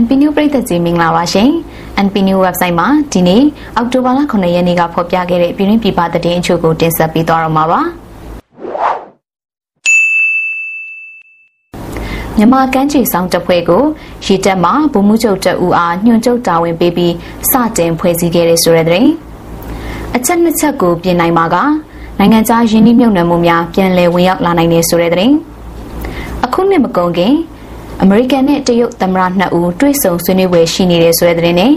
NP New ပရိသတ်ကြီးမင်္ဂလာပါရှင်။ NP New website မှာဒီနေ့အောက်တိုဘာလ9ရက်နေ့ကဖော်ပြခဲ့တဲ့ပြည်တွင်းပြည်ပသတင်းအချို့ကိုတင်ဆက်ပေးသွားတော့မှာပါ။မြန်မာကမ်းခြေဆောင်တပ်ဖွဲ့ကိုရေတပ်မှဗိုလ်မှူးချုပ်တအူအားညွှန်ချုပ်တာဝန်ပေးပြီးစတင်ဖွဲ့စည်းခဲ့တဲ့ဆိုတဲ့သတင်း။အချက်နှစ်ချက်ကိုပြင်နိုင်မှာကနိုင်ငံခြားယင်းနှိမ့်မြုပ်နှံမှုများပြန်လည်ဝင်ရောက်လာနိုင်တဲ့ဆိုတဲ့သတင်း။အခုနှစ်မကုန်ခင် အမေရိကန်နဲ့တရုတ်သမ္မတနှစ်ဦးတွေ့ဆုံဆွေးနွေးပွဲရှိနေတဲ့ဆိုတဲ့သတင်းနဲ့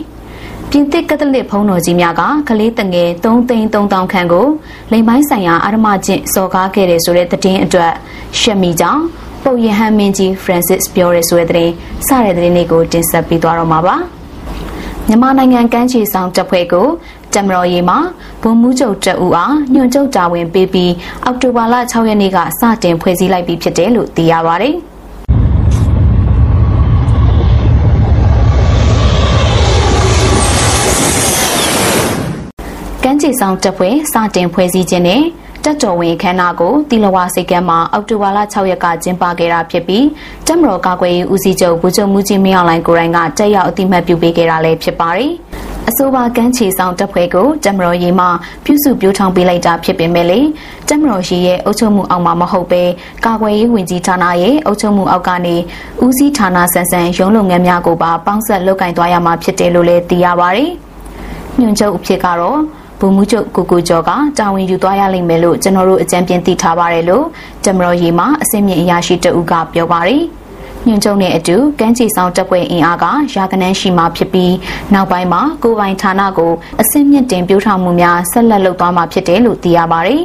ပြင်သစ်ကက်သလစ်ဘုန်းတော်ကြီးများကကလေးတငယ်3သိန်း3000ခန့်ကိုလိမ်ပိုင်းဆိုင်ရာအာရမကျင့်စော်ကားခဲ့တဲ့ဆိုတဲ့သတင်းအတွက်ရှက်မိကြောင်းပုပ်ယဟန်မင်းကြီး Francis ပြောရဲဆိုတဲ့သတင်းစတဲ့သတင်းတွေကိုတင်ဆက်ပေးသွားတော့မှာပါမြန်မာနိုင်ငံကမ်းခြေဆောင်တပ်ဖွဲ့ကိုတမတော်ရီမှာဘုံမှုချုပ်တအူအားညွှန်ချုပ်တာဝန်ပေးပြီးအောက်တိုဘာလ6ရက်နေ့ကစတင်ဖွဲ့စည်းလိုက်ပြီးဖြစ်တယ်လို့သိရပါတယ်။ မ်းခြေဆောင်တပ်ဖွဲ့စတင်ဖွဲ့စည်းခြင်းနဲ့တက်တော်ဝင်ခမ်းနားကိုတီလဝါစိတ်ကမ်းမှာအောက်တိုဘာလ6ရက်ကကျင်းပခဲ့တာဖြစ်ပြီးတက်မတော်ကာကွယ်ရေးဦးစီးချုပ်ဗိုလ်ချုပ်မူကြီးမင်းအောင်လှိုင်ကိုယ်တိုင်ကတက်ရောက်အတိမတ်ပြုပေးခဲ့တာလည်းဖြစ်ပါတယ်။အဆိုပါကမ်းခြေဆောင်တပ်ဖွဲ့ကိုတမတော်ရေးမှပြုစုပြောင်းထောင်ပေးလိုက်တာဖြစ်ပေမဲ့လေတမတော်ရေးရဲ့အုပ်ချုပ်မှုအောက်မှာမဟုတ်ပဲကာကွယ်ရေးဝန်ကြီးဌာနရဲ့အုပ်ချုပ်မှုအောက်ကနေဦးစီးဌာနဆန်ဆန်ရုံးလုပ်ငန်းများကိုပါပေါင်းဆက်လုပ်ကင်သွားရမှာဖြစ်တယ်လို့လည်းသိရပါတယ်။ညွှန်ချုပ်အဖြစ်ကတော့ ဗိုလ်မှူးချုပ်ကိုကိုကျော်ကတာဝန်ယူသွားရလိမ့်မယ်လို့ကျွန်တော်တို့အကြံပြသိထားပါတယ်လို့တမတော်ရီမှာအစင်းမြင့်အရာရှိတဦးကပြောပါတယ်ညွန်ချုပ်နဲ့အတူကမ်းခြေဆောင်တပ်ဖွဲ့အင်အားကရာကနန်းရှိမှဖြစ်ပြီးနောက်ပိုင်းမှာကိုပိုင်ဌာနကိုအစင်းမြင့်တင်ပြထောင်မှုများဆက်လက်လုပ်သွားမှာဖြစ်တယ်လို့သိရပါတယ်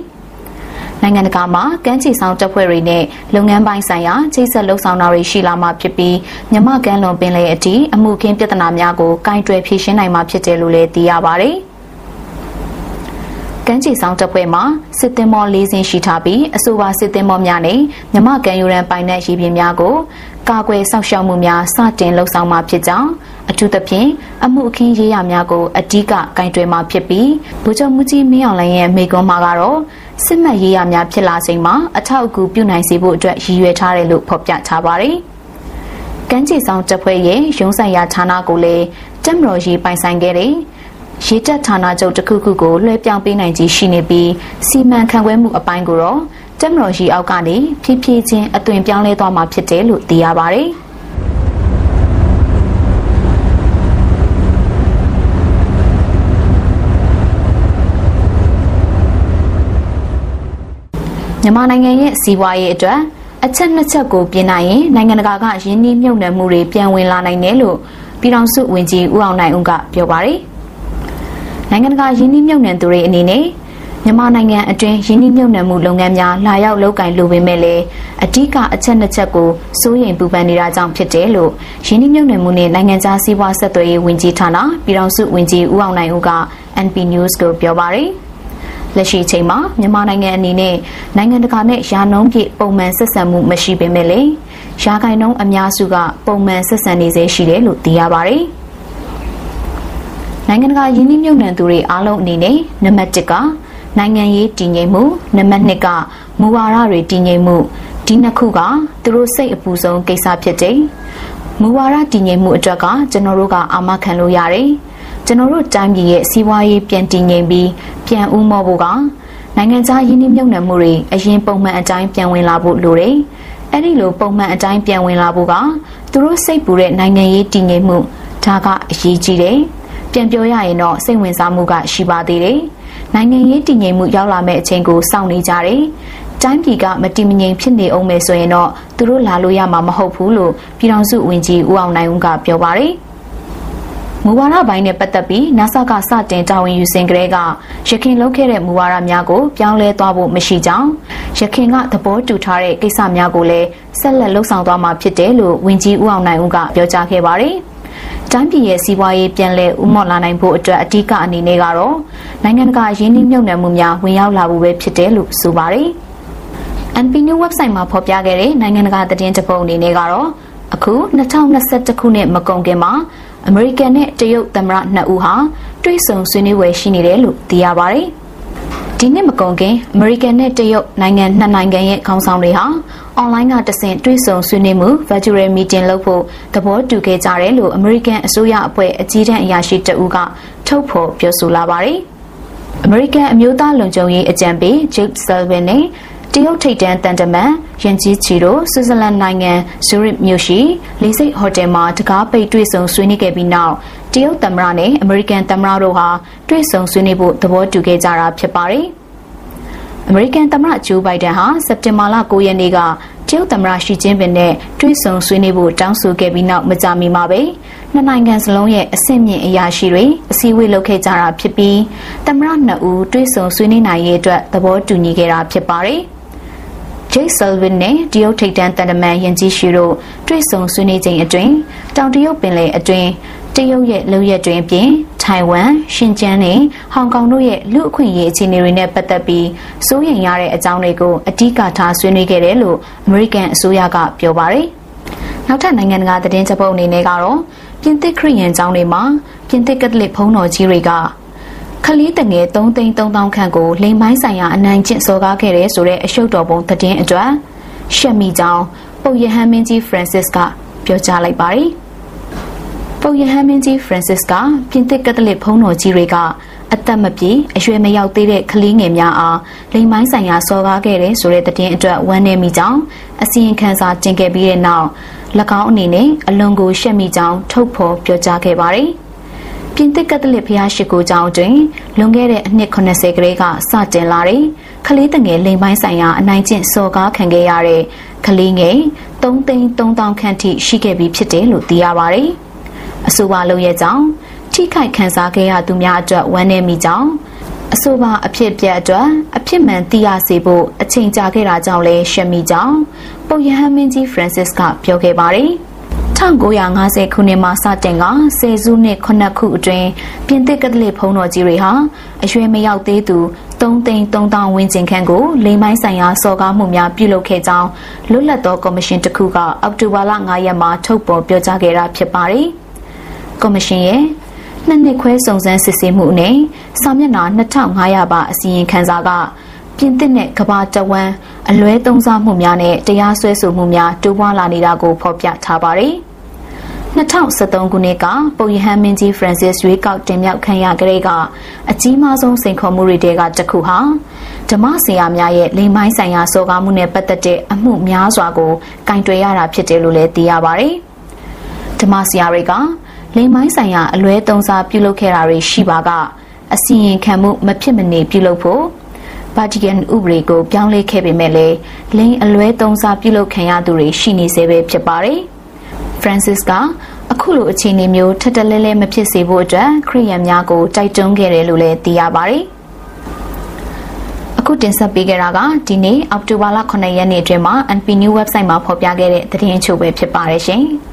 နိုင်ငံတကာမှာကမ်းခြေဆောင်တပ်ဖွဲ့တွေနဲ့လုပ်ငန်းပိုင်းဆိုင်ရာချိတ်ဆက်လှုပ်ဆောင်တာတွေရှိလာမှာဖြစ်ပြီးမြမကမ်းလွန်ပင်လယ်အထိအမှုခင်းပြဿနာများကိုကင်တွယ်ဖြေရှင်းနိုင်မှာဖြစ်တယ်လို့လည်းသိရပါတယ်။ ကမ်းခြေဆောင်တပ်ဖွဲ့မှာစစ်သည်မော်၄စင်းရှိထားပြီးအဆိုပါစစ်သည်မော်များနဲ့မြမကန်ယူရန်ပိုင်တဲ့ရေပြင်များကိုကာကွယ်စောင့်ရှောက်မှုများစတင်လှုပ်ဆောင်မှာဖြစ်ကြောင်းအထူးသဖြင့်အမှုအခင်းရေးရများကိုအဓိကကင်တွယ်မှာဖြစ်ပြီးဗိုလ်ချုပ်မှုကြီးမင်းအောင်လှိုင်ရဲ့မိကွန်းမှာကတော့စစ်မှတ်ရေးရများဖြစ်လာချိန်မှာအထောက်အကူပြုနိုင်စေဖို့အတွက်ရည်ရွယ်ထားတယ်လို့ဖော်ပြထားပါတယ်။ကမ်းခြေဆောင်တပ်ဖွဲ့ရဲ့ရုံးဆိုင်ရာဌာနကိုလည်းတက်မတော်ရေးပိုင်ဆိုင်ခဲ့တဲ့ ရေတပ်ဌာနချုပ်တစ်ခုခုကိုလွှဲပြောင်းပေးနိုင်ခြင်းရှိနေပြီးစီမံခန့်ခွဲမှုအပိုင်းကိုတော့တက်မတော်ရှိအောက်ကနေဖြည်းဖြည်းချင်းအသွင်ပြောင်းလဲသွားမှာဖြစ်တယ်လို့သိရပါတယ်။မြန်မာနိုင်ငံရဲ့စီးပွားရေးအတွက်အချက်နှစ်ချက်ကိုပြင်နိုင်ရင်နိုင်ငံတကာကယင်းနှိမ့်မြုပ်နှံမှုတွေပြန်ဝင်လာနိုင်တယ်လို့ပြည်ထောင်စုဝန်ကြီးဦးအောင်နိုင်ဦးကပြောပါတယ်။ နိုင်ငံတကာယင်းနှိမ့်မြုပ်နှံသူတွေအနေနဲ့မြန်မာနိုင်ငံအတွင်းယင်းနှိမ့်မြုပ်နှံမှုလုပ်ငန်းများလာရောက်လုပ်ကင်လိုပေမဲ့လည်းအဓိကအချက်နှစ်ချက်ကိုစိုးရိမ်ပူပန်နေတာကြောင့်ဖြစ်တယ်လို့ယင်းနှိမ့်မြုပ်နှံမှုနဲ့နိုင်ငံခြားစီးပွားဆက်သွယ်ရေးဝန်ကြီးဌာနပြည်ထောင်စုဝန်ကြီးဦးအောင်နိုင်ဦးက NP News ကိုပြောပါရယ်လက်ရှိချိန်မှာမြန်မာနိုင်ငံအနေနဲ့နိုင်ငံတကာနဲ့ယာနှုံးပြပုံမှန်ဆက်ဆံမှုမရှိပေမဲ့လည်းယာဂိုင်နှုံးအများစုကပုံမှန်ဆက်ဆံနေစေရှိတယ်လို့သိရပါရယ်။ နိုင်ငံတကာယင်းနှိမ့်မြုပ်နှံသူတွေအားလုံးအနေနဲ့နံပါတ်1ကနိုင်ငံရေးတည်ငြိမ်မှုနံပါတ်2ကမူဝါဒတွေတည်ငြိမ်မှုဒီနှစ်ခုကသူတို့စိတ်အပူဆုံးကိစ္စဖြစ်တယ်မူဝါဒတည်ငြိမ်မှုအတွက်ကကျွန်တော်တို့ကအာမခံလို့ရတယ်ကျွန်တော်တို့တိုင်းပြည်ရဲ့စီးပွားရေးပြန်တည်ငြိမ်ပြီးပြန်ဦးမောဖို့ကနိုင်ငံခြားယင်းနှိမ့်မြုပ်နှံမှုတွေအရင်ပုံမှန်အတိုင်းပြန်ဝင်လာဖို့လိုတယ်အဲ့ဒီလိုပုံမှန်အတိုင်းပြန်ဝင်လာဖို့ကသူတို့စိတ်ပူတဲ့နိုင်ငံရေးတည်ငြိမ်မှုဒါကအရေးကြီးတယ် ပြန်ပြောရရင်တော့စိတ်ဝင်စားမှုကရှိပါသေးတယ်။နိုင်ငံရေးတည်ငြိမ်မှုရောက်လာမဲ့အချိန်ကိုစောင့်နေကြတယ်။တိုင်းပြည်ကမတည်မငြိမ်ဖြစ်နေအောင်မယ်ဆိုရင်တော့သူတို့လာလို့ရမှာမဟုတ်ဘူးလို့ပြည်ထောင်စုဝန်ကြီးဦးအောင်နိုင်ဦးကပြောပါတယ်။မူဝါဒပိုင်းနဲ့ပတ်သက်ပြီး NASA ကစတင်တာဝန်ယူစဉ်ကလေးကရခင်လုပ်ခဲ့တဲ့မူဝါဒများကိုပြောင်းလဲသွားဖို့မရှိကြောင်းရခင်ကသဘောတူထားတဲ့ကိစ္စများကိုလည်းဆက်လက်လှုပ်ဆောင်သွားမှာဖြစ်တယ်လို့ဝန်ကြီးဦးအောင်နိုင်ဦးကပြောကြားခဲ့ပါတယ်။ တိုင်းပြည်ရဲ့စီးပွားရေးပြန်လည်ဥမော့လာနိုင်ဖို့အတွက်အဓိကအနေနဲ့ကတော့နိုင်ငံတကာရင်းနှီးမြှုပ်နှံမှုများဝင်ရောက်လာဖို့ပဲဖြစ်တယ်လို့ဆိုပါတယ်။ NP New website မှာဖော်ပြခဲ့တဲ့နိုင်ငံတကာသတင်းတပုတ်အနေနဲ့ကတော့အခု2021ခုနှစ်မကုန်ခင်မှာအမေရိကန်နဲ့တရုတ်သမ္မတနှစ်ဦးဟာတွေ့ဆုံဆွေးနွေးဝယ်ရှိနေတယ်လို့သိရပါတယ်။ ဒီနှစ်မကုန်ခင်အမေရိကန်နဲ့တရုတ်နိုင်ငံနှစ်နိုင်ငံရဲ့ခေါင်းဆောင်တွေဟာဩအွန်လိုင်းကတဆင့်တွေ့ဆုံဆွေးနွေးမှု virtual meeting လုပ်ဖို့သဘောတူခဲ့ကြတယ်လို့ American အစိုးရအဖွဲ့အကြီးတန်းအရာရှိတဦးကထုတ်ဖော်ပြောဆိုလာပါတယ်။ American အမျိုးသားလုံခြုံရေးအကြံပေး Jake Sullivan နဲ့တရုတ်ထိပ်တန်းတန်တမန်ယန်ကြီးချီတို့ဆွစ်ဇာလန်နိုင်ငံဇူရစ်မြို့ရှိလေးစိတ်ဟိုတယ်မှာတကားပိတ်တွေ့ဆုံဆွေးနွေးခဲ့ပြီးနောက် တရုတ်သမ္မတနဲ့အမေရိကန်သမ္မတတို့ဟာတွေ့ဆုံဆွေးနွေးဖို့သဘောတူခဲ့ကြတာဖြစ်ပါတယ်။အမေရိကန်သမ္မတဂျိုးဘိုင်ဒန်ဟာစက်တင်ဘာလ9ရက်နေ့ကတရုတ်သမ္မတရှီကျင်းပင်နဲ့တွေ့ဆုံဆွေးနွေးဖို့တောင်းဆိုခဲ့ပြီးနောက်မကြာမီမှာပဲနှစ်နိုင်ငံစလုံးရဲ့အဆင့်မြင့်အရာရှိတွေအစည်းအဝေးလုပ်ခဲ့ကြတာဖြစ်ပြီးသမ္မတနှစ်ဦးတွေ့ဆုံဆွေးနွေးနိုင်ရေးအတွက်သဘောတူညီခဲ့တာဖြစ်ပါတယ်။ဂျိတ်ဆယ်ဗင်နဲ့တရုတ်ထိပ်တန်းတန်တမန်ယန်ကြီးရှီတို့တွေ့ဆုံဆွေးနွေးချိန်အတွင်းတောင်တရုတ်ပင်လယ်အတွင်း တရုတ်ရဲ့လုပ်ရက်တွင်အပြင်ထိုင်ဝမ်၊ရှင်ကျန်းနဲ့ဟောင်ကောင်တို့ရဲ့လူအခွင့်အရေးအခြေအနေတွေနဲ့ပတ်သက်ပြီးစိုးရိမ်ရတဲ့အကြောင်းတွေကိုအဓိကထားဆွေးနွေးခဲ့တယ်လို့အမေရိကန်အစိုးရကပြောပါတယ်။နောက်ထပ်နိုင်ငံတကာသတင်းချက်ပုတ်အနေနဲ့ကတော့ပြင်သစ်ခရီးရန်ကျောင်းတွေမှာပြင်သစ်ကက်သလစ်ဘုန်းတော်ကြီးတွေကခလေးတငယ်3သိန်း3000ခန့်ကိုလိမ်ပိုင်းဆိုင်ရာအနိုင်ကျင့်စော်ကားခဲ့တဲ့ဆိုတဲ့အရှုပ်တော်ပုံသတင်းအတွက်ရှက်မိကြောင်းပုပ်ယဟန်မင်းကြီး Francis ကပြောကြားလိုက်ပါတယ်။ ပုပ်ယဟန်မင်းကြီး Francis ကပြင်သစ်ကက်သလစ်ဘုန်းတော်ကြီးတွေကအသက်မပြည့်အရွယ်မရောက်သေးတဲ့ကလေးငယ်များအားလိမ်ပိုင်းဆိုင်ရာစော်ကားခဲ့တဲ့ဆိုတဲ့သတင်းအတွက်ဝမ်းနည်းမိကြောင်းအစီရင်ခံစာတင်ခဲ့ပြီးတဲ့နောက်၎င်းအနေနဲ့အလွန်ကိုရှက်မိကြောင်းထုတ်ဖော်ပြောကြားခဲ့ပါတယ်။ပြင်သစ်ကက်သလစ်ဘုရားရှိခိုးကျောင်းတွင်လွန်ခဲ့တဲ့အနှစ်80ကလေးကစတင်လာတဲ့ကလေးတငယ်လိမ်ပိုင်းဆိုင်ရာအနိုင်ကျင့်စော်ကားခံခဲ့ရတဲ့ကလေးငယ်3သိန်း3000ခန့်ထိရှိခဲ့ပြီးဖြစ်တယ်လို့သိရပါတယ်။ အဆိုပါလုပ်ရဲ့ကြောင့်ထိခိုက်ခံစားခဲ့ရသူများအတွက်ဝမ်းနည်းမိကြောင်းအဆိုပါအဖြစ်ပြက်အတွက်အဖြစ်မှန်သိရစေဖို့အချိန်ကြာခဲ့တာကြောင့်လည်းရှက်မိကြောင်းပုပ်ယဟန်မင်းကြီး Francis ကပြောခဲ့ပါတယ်။1950ခုနှစ်မှာစတင်ကဆယ်စုနှစ်9ခုအတွင်းပြင်သစ်ကက်သလစ်ဘုန်းတော်ကြီးတွေဟာအရွယ်မရောက်သေးသူ3သိန်း3000ဝန်းကျင်ခန့်ကိုလိမ်မိုင်းဆိုင်ရာစော်ကားမှုများပြုလုပ်ခဲ့ကြောင်းလွတ်လပ်သောကော်မရှင်တစ်ခုကအောက်တိုဘာလ9ရက်မှာထုတ်ပေါ်ပြောကြားခဲ့တာဖြစ်ပါတယ်။ ကော်မရှင်ရဲ့နှစ်နှစ်ခွဲစုံစမ်းစစ်ဆေးမှုနဲ့စာမျက်နှာ2500ပါအစီရင်ခံစာကပြင်သစ်နဲ့ကမ္ဘာတဝန်းအလွဲသုံးစားမှုများနဲ့တရားစွဲဆိုမှုများတိုးပွားလာနေတာကိုဖော်ပြထားပါတယ်။2013ခုနှစ်ကပုပ်ယဟန်မင်းကြီး Francis ရွေးကောက်တင်မြှောက်ခံရကြတဲ့ကအကြီးမားဆုံးစိန်ခေါ်မှုတွေတဲကတစ်ခုဟာဓမ္မဆရာများရဲ့လိမ်မိုင်းဆိုင်ရာစော်ကားမှုနဲ့ပတ်သက်တဲ့အမှုများစွာကိုကင်တွယ်ရတာဖြစ်တယ်လို့လည်းသိရပါတယ်။ဓမ္မဆရာတွေက လိမ်မိုင်းဆိုင်ရာအလွဲသုံးစားပြုလုပ်ခဲ့တာတွေရှိပါကအစီရင်ခံမှုမဖြစ်မနေပြုလုပ်ဖို့ဗာတီကန်ဥပဒေကိုပြောင်းလဲခဲ့ပေမဲ့လည်းလိမ်အလွဲသုံးစားပြုလုပ်ခံရသူတွေရှိနေစေပဲဖြစ်ပါတယ်။ Francis ကအခုလိုအခြေအနေမျိုးထက်တလဲလဲမဖြစ်စေဖို့အတွက်ခရိယန်များကိုတိုက်တွန်းခဲ့တယ်လို့လည်းသိရပါတယ်။အခုတင်ဆက်ပေးခဲ့တာကဒီနေ့အောက်တိုဘာလ9ရက်နေ့အတွင်းမှာ NP New website မှာဖော်ပြခဲ့တဲ့သတင်းအချို့ပဲဖြစ်ပါတယ်ရှင်။